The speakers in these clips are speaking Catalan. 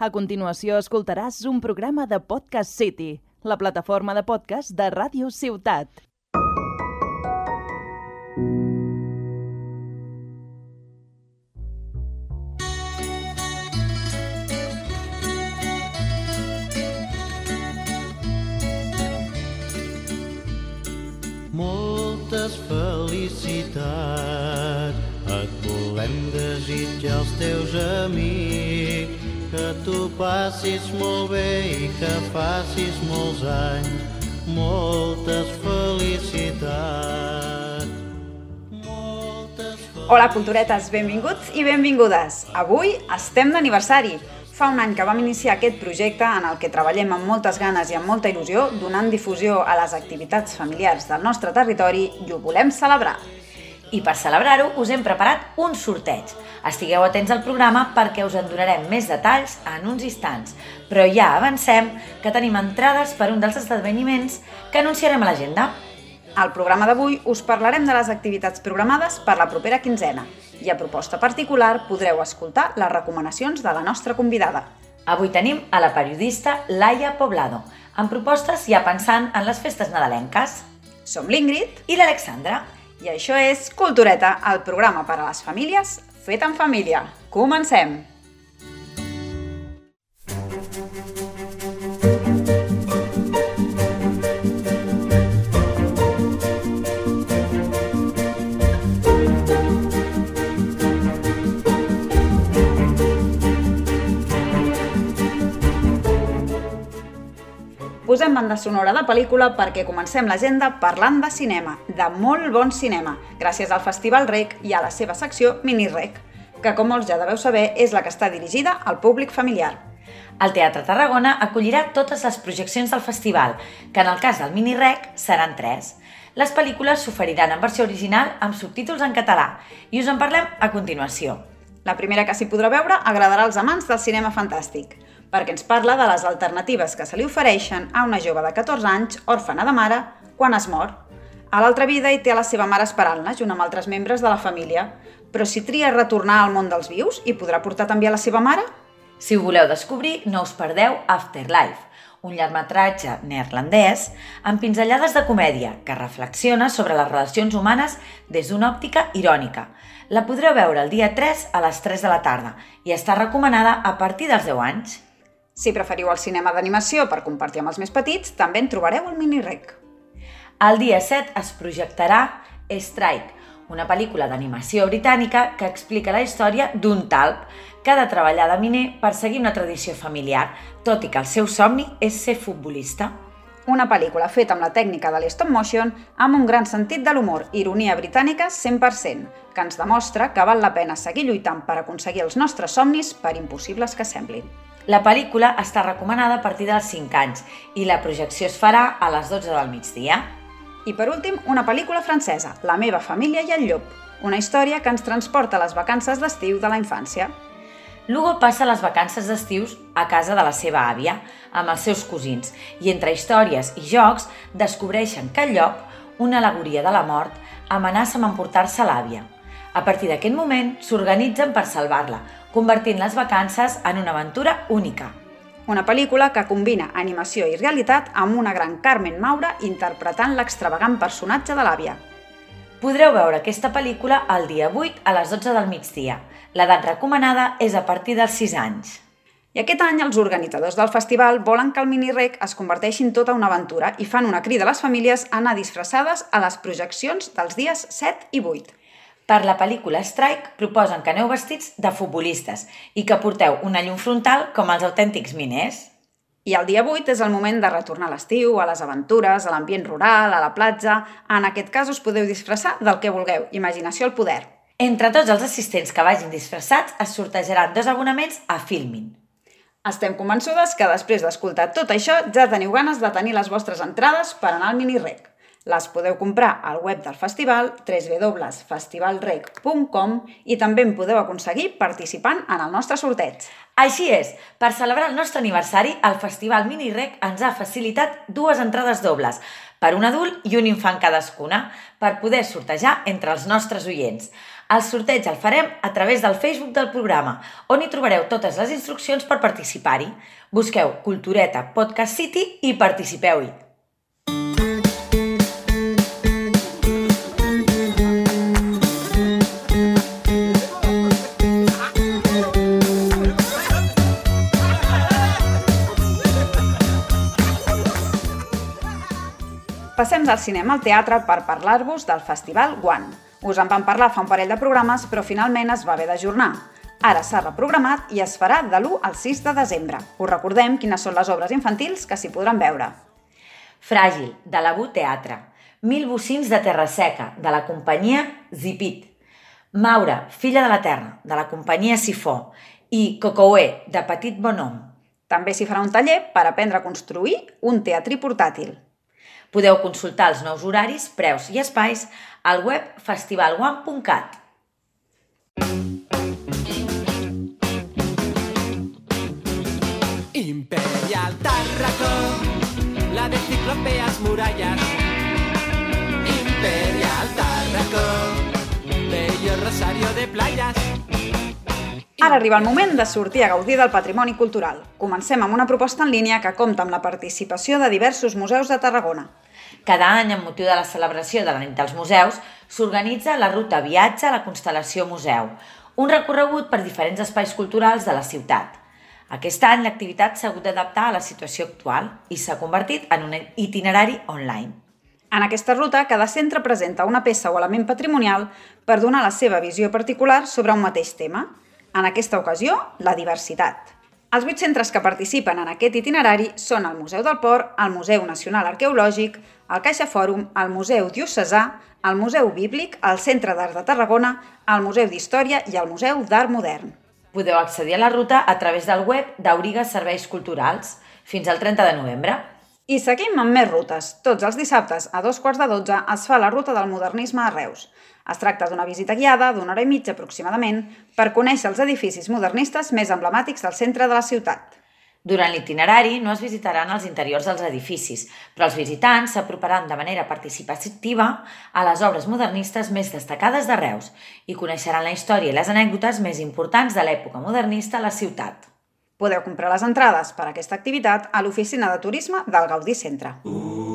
A continuació escoltaràs un programa de Podcast City, la plataforma de podcast de Ràdio Ciutat. Moltes felicitats et volem desitjar als teus amics que tu passis molt bé i que facis molts anys moltes felicitats moltes Hola, culturetes, benvinguts i benvingudes. Avui estem d'aniversari. Fa un any que vam iniciar aquest projecte en el que treballem amb moltes ganes i amb molta il·lusió, donant difusió a les activitats familiars del nostre territori i ho volem celebrar. I per celebrar-ho us hem preparat un sorteig. Estigueu atents al programa perquè us en donarem més detalls en uns instants. Però ja avancem que tenim entrades per un dels esdeveniments que anunciarem a l'agenda. Al programa d'avui us parlarem de les activitats programades per la propera quinzena i a proposta particular podreu escoltar les recomanacions de la nostra convidada. Avui tenim a la periodista Laia Poblado, amb propostes ja pensant en les festes nadalenques. Som l'Ingrid I l'Alexandra. I això és Cultureta, el programa per a les famílies fet en família. Comencem! Posem banda sonora de pel·lícula perquè comencem l'agenda parlant de cinema, de molt bon cinema, gràcies al Festival Rec i a la seva secció Mini Rec, que com molts ja deveu saber és la que està dirigida al públic familiar. El Teatre Tarragona acollirà totes les projeccions del festival, que en el cas del Mini Rec seran tres. Les pel·lícules s'oferiran en versió original amb subtítols en català i us en parlem a continuació. La primera que s'hi podrà veure agradarà als amants del cinema fantàstic, perquè ens parla de les alternatives que se li ofereixen a una jove de 14 anys, òrfana de mare, quan es mor. A l'altra vida hi té a la seva mare esperant-la, junt amb altres membres de la família, però si tria retornar al món dels vius, hi podrà portar també a la seva mare? Si ho voleu descobrir, no us perdeu Afterlife, un llargmetratge neerlandès amb pinzellades de comèdia que reflexiona sobre les relacions humanes des d'una òptica irònica. La podreu veure el dia 3 a les 3 de la tarda i està recomanada a partir dels 10 anys. Si preferiu el cinema d'animació per compartir amb els més petits, també en trobareu el mini-rec. El dia 7 es projectarà Strike, una pel·lícula d'animació britànica que explica la història d'un talp que ha de treballar de miner per seguir una tradició familiar, tot i que el seu somni és ser futbolista. Una pel·lícula feta amb la tècnica de l'stop motion amb un gran sentit de l'humor, ironia britànica 100%, que ens demostra que val la pena seguir lluitant per aconseguir els nostres somnis per impossibles que semblin. La pel·lícula està recomanada a partir dels 5 anys i la projecció es farà a les 12 del migdia. I per últim, una pel·lícula francesa, La meva família i el llop, una història que ens transporta a les vacances d'estiu de la infància. Lugo passa les vacances d'estius a casa de la seva àvia, amb els seus cosins, i entre històries i jocs descobreixen que el llop, una alegoria de la mort, amenaça amb emportar-se l'àvia. A partir d'aquest moment, s'organitzen per salvar-la, convertint les vacances en una aventura única. Una pel·lícula que combina animació i realitat amb una gran Carmen Maura interpretant l'extravagant personatge de l'àvia. Podreu veure aquesta pel·lícula el dia 8 a les 12 del migdia. L'edat recomanada és a partir dels 6 anys. I aquest any els organitzadors del festival volen que el mini-rec es converteixi en tota una aventura i fan una crida a les famílies a anar disfressades a les projeccions dels dies 7 i 8. Per la pel·lícula Strike proposen que aneu vestits de futbolistes i que porteu una llum frontal com els autèntics miners. I el dia 8 és el moment de retornar a l'estiu, a les aventures, a l'ambient rural, a la platja... En aquest cas us podeu disfressar del que vulgueu, imaginació al poder. Entre tots els assistents que vagin disfressats es sortejaran dos abonaments a Filmin. Estem convençudes que després d'escoltar tot això ja teniu ganes de tenir les vostres entrades per anar al mini-rec. Les podeu comprar al web del festival www.festivalrec.com i també en podeu aconseguir participant en el nostre sorteig. Així és, per celebrar el nostre aniversari, el Festival Mini Rec ens ha facilitat dues entrades dobles, per un adult i un infant cadascuna, per poder sortejar entre els nostres oients. El sorteig el farem a través del Facebook del programa, on hi trobareu totes les instruccions per participar-hi. Busqueu Cultureta Podcast City i participeu-hi. Passem del cinema al teatre per parlar-vos del Festival One. Us en vam parlar fa un parell de programes, però finalment es va haver d'ajornar. Ara s'ha reprogramat i es farà de l'1 al 6 de desembre. Us recordem quines són les obres infantils que s'hi podran veure. Fràgil, de la Bu Teatre. Mil bocins de terra seca, de la companyia Zipit. Maura, filla de la terra, de la companyia Sifó. I Cocoué, de Petit Bonhomme. També s'hi farà un taller per aprendre a construir un teatrí portàtil. Podeu consultar els nous horaris, preus i espais al web festivalone.cat. Imperial Tarraco, la de ciclopeas murallas. Imperial Tarraco, bello rosario de playas. Ara arriba el moment de sortir a gaudir del patrimoni cultural. Comencem amb una proposta en línia que compta amb la participació de diversos museus de Tarragona. Cada any, amb motiu de la celebració de la nit dels museus, s'organitza la ruta Viatge a la Constel·lació Museu, un recorregut per diferents espais culturals de la ciutat. Aquest any l'activitat s'ha hagut d'adaptar a la situació actual i s'ha convertit en un itinerari online. En aquesta ruta, cada centre presenta una peça o element patrimonial per donar la seva visió particular sobre un mateix tema. En aquesta ocasió, la diversitat. Els vuit centres que participen en aquest itinerari són el Museu del Port, el Museu Nacional Arqueològic, el Caixa Fòrum, el Museu Diocesà, el Museu Bíblic, el Centre d'Art de Tarragona, el Museu d'Història i el Museu d'Art Modern. Podeu accedir a la ruta a través del web d'Auriga Serveis Culturals fins al 30 de novembre. I seguim amb més rutes. Tots els dissabtes, a dos quarts de dotze, es fa la ruta del modernisme a Reus. Es tracta d'una visita guiada d'una hora i mitja aproximadament per conèixer els edificis modernistes més emblemàtics del centre de la ciutat. Durant l'itinerari no es visitaran els interiors dels edificis, però els visitants s'aproparan de manera participativa a les obres modernistes més destacades de Reus i coneixeran la història i les anècdotes més importants de l'època modernista a la ciutat. Podeu comprar les entrades per a aquesta activitat a l'oficina de turisme del Gaudí Centre. Més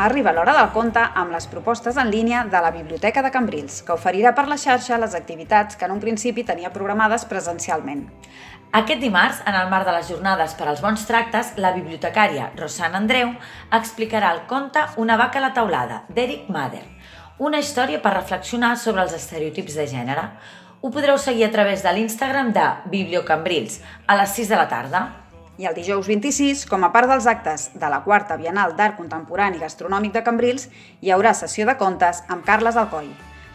Arriba l'hora del conte amb les propostes en línia de la Biblioteca de Cambrils, que oferirà per la xarxa les activitats que en un principi tenia programades presencialment. Aquest dimarts, en el marc de les jornades per als bons tractes, la bibliotecària Rosana Andreu explicarà el conte Una vaca a la taulada, d'Eric Mader, una història per reflexionar sobre els estereotips de gènere. Ho podreu seguir a través de l'Instagram de Bibliocambrils a les 6 de la tarda. I el dijous 26, com a part dels actes de la quarta Bienal d'Art Contemporani i Gastronòmic de Cambrils, hi haurà sessió de contes amb Carles Alcoi.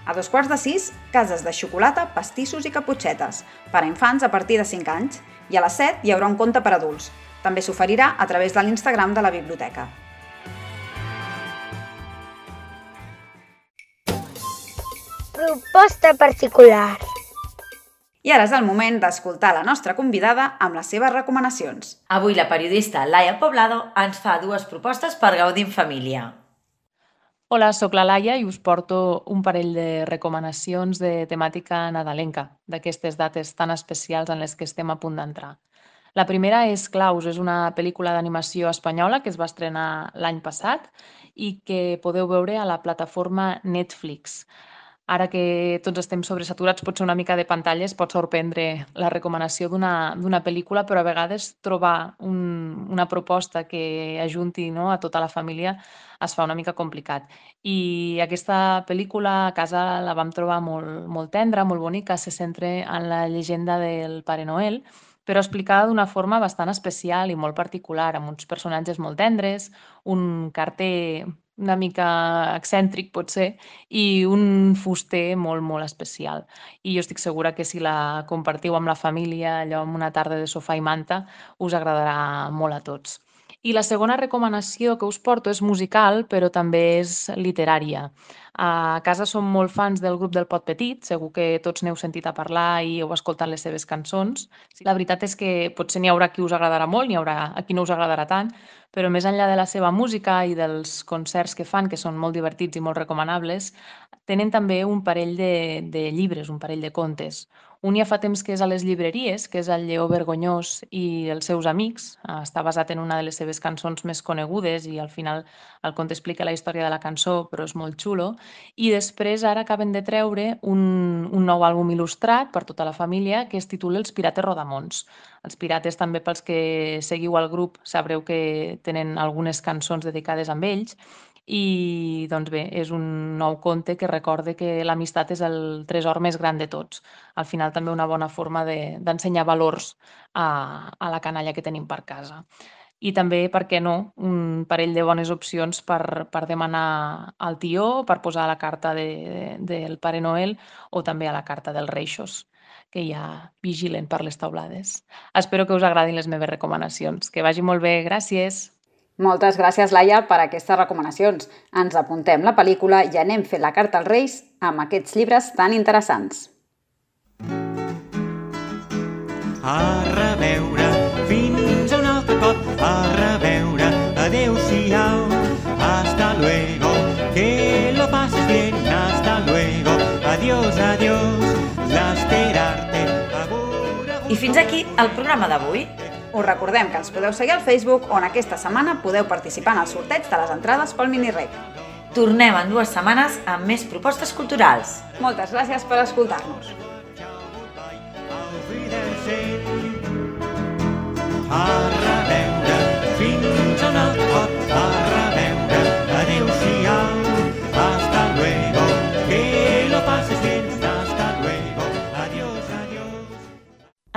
A dos quarts de sis, cases de xocolata, pastissos i caputxetes, per a infants a partir de 5 anys, i a les 7 hi haurà un conte per adults. També s'oferirà a través de l'Instagram de la biblioteca. Proposta particular. I ara és el moment d'escoltar la nostra convidada amb les seves recomanacions. Avui la periodista Laia Poblado ens fa dues propostes per gaudir en família. Hola, sóc la Laia i us porto un parell de recomanacions de temàtica nadalenca, d'aquestes dates tan especials en les que estem a punt d'entrar. La primera és Klaus, és una pel·lícula d'animació espanyola que es va estrenar l'any passat i que podeu veure a la plataforma Netflix. Ara que tots estem sobresaturats, potser una mica de pantalles pot sorprendre la recomanació d'una pel·lícula, però a vegades trobar un, una proposta que ajunti no, a tota la família es fa una mica complicat. I aquesta pel·lícula a casa la vam trobar molt, molt tendra, molt bonica, se centra en la llegenda del Pare Noel, però explicada d'una forma bastant especial i molt particular, amb uns personatges molt tendres, un carter una mica excèntric potser, i un fuster molt, molt especial. I jo estic segura que si la compartiu amb la família, allò amb una tarda de sofà i manta, us agradarà molt a tots. I la segona recomanació que us porto és musical, però també és literària. A casa som molt fans del grup del Pot Petit, segur que tots n'heu sentit a parlar i heu escoltat les seves cançons. La veritat és que potser n'hi haurà qui us agradarà molt, n'hi haurà a qui no us agradarà tant, però més enllà de la seva música i dels concerts que fan, que són molt divertits i molt recomanables, tenen també un parell de, de llibres, un parell de contes. Un ja fa temps que és a les llibreries, que és el Lleó Vergonyós i els seus amics. Està basat en una de les seves cançons més conegudes i al final el conte explica la història de la cançó, però és molt xulo. I després ara acaben de treure un, un nou àlbum il·lustrat per tota la família que es titula Els Pirates Rodamons. Els Pirates també pels que seguiu al grup sabreu que tenen algunes cançons dedicades a ells i doncs bé, és un nou conte que recorde que l'amistat és el tresor més gran de tots. Al final també una bona forma d'ensenyar de, valors a, a la canalla que tenim per casa. I també, per què no, un parell de bones opcions per, per demanar al tió, per posar a la carta de, de, del Pare Noel o també a la carta dels Reixos que ja vigilen per les taulades. Espero que us agradin les meves recomanacions. Que vagi molt bé. Gràcies. Moltes gràcies, Laia, per aquestes recomanacions. Ens apuntem la pel·lícula i anem fent la carta als Reis amb aquests llibres tan interessants. A reveure, fins a un altre cop, a reveure, adeu-siau, hasta luego, que lo pases bien, hasta luego, adiós, adiós, l'esperarte, I fins aquí el programa d'avui. Us recordem que ens podeu seguir al Facebook on aquesta setmana podeu participar en el sorteig de les entrades pel Minirec. Tornem en dues setmanes amb més propostes culturals. Moltes gràcies per escoltar-nos. A reveure,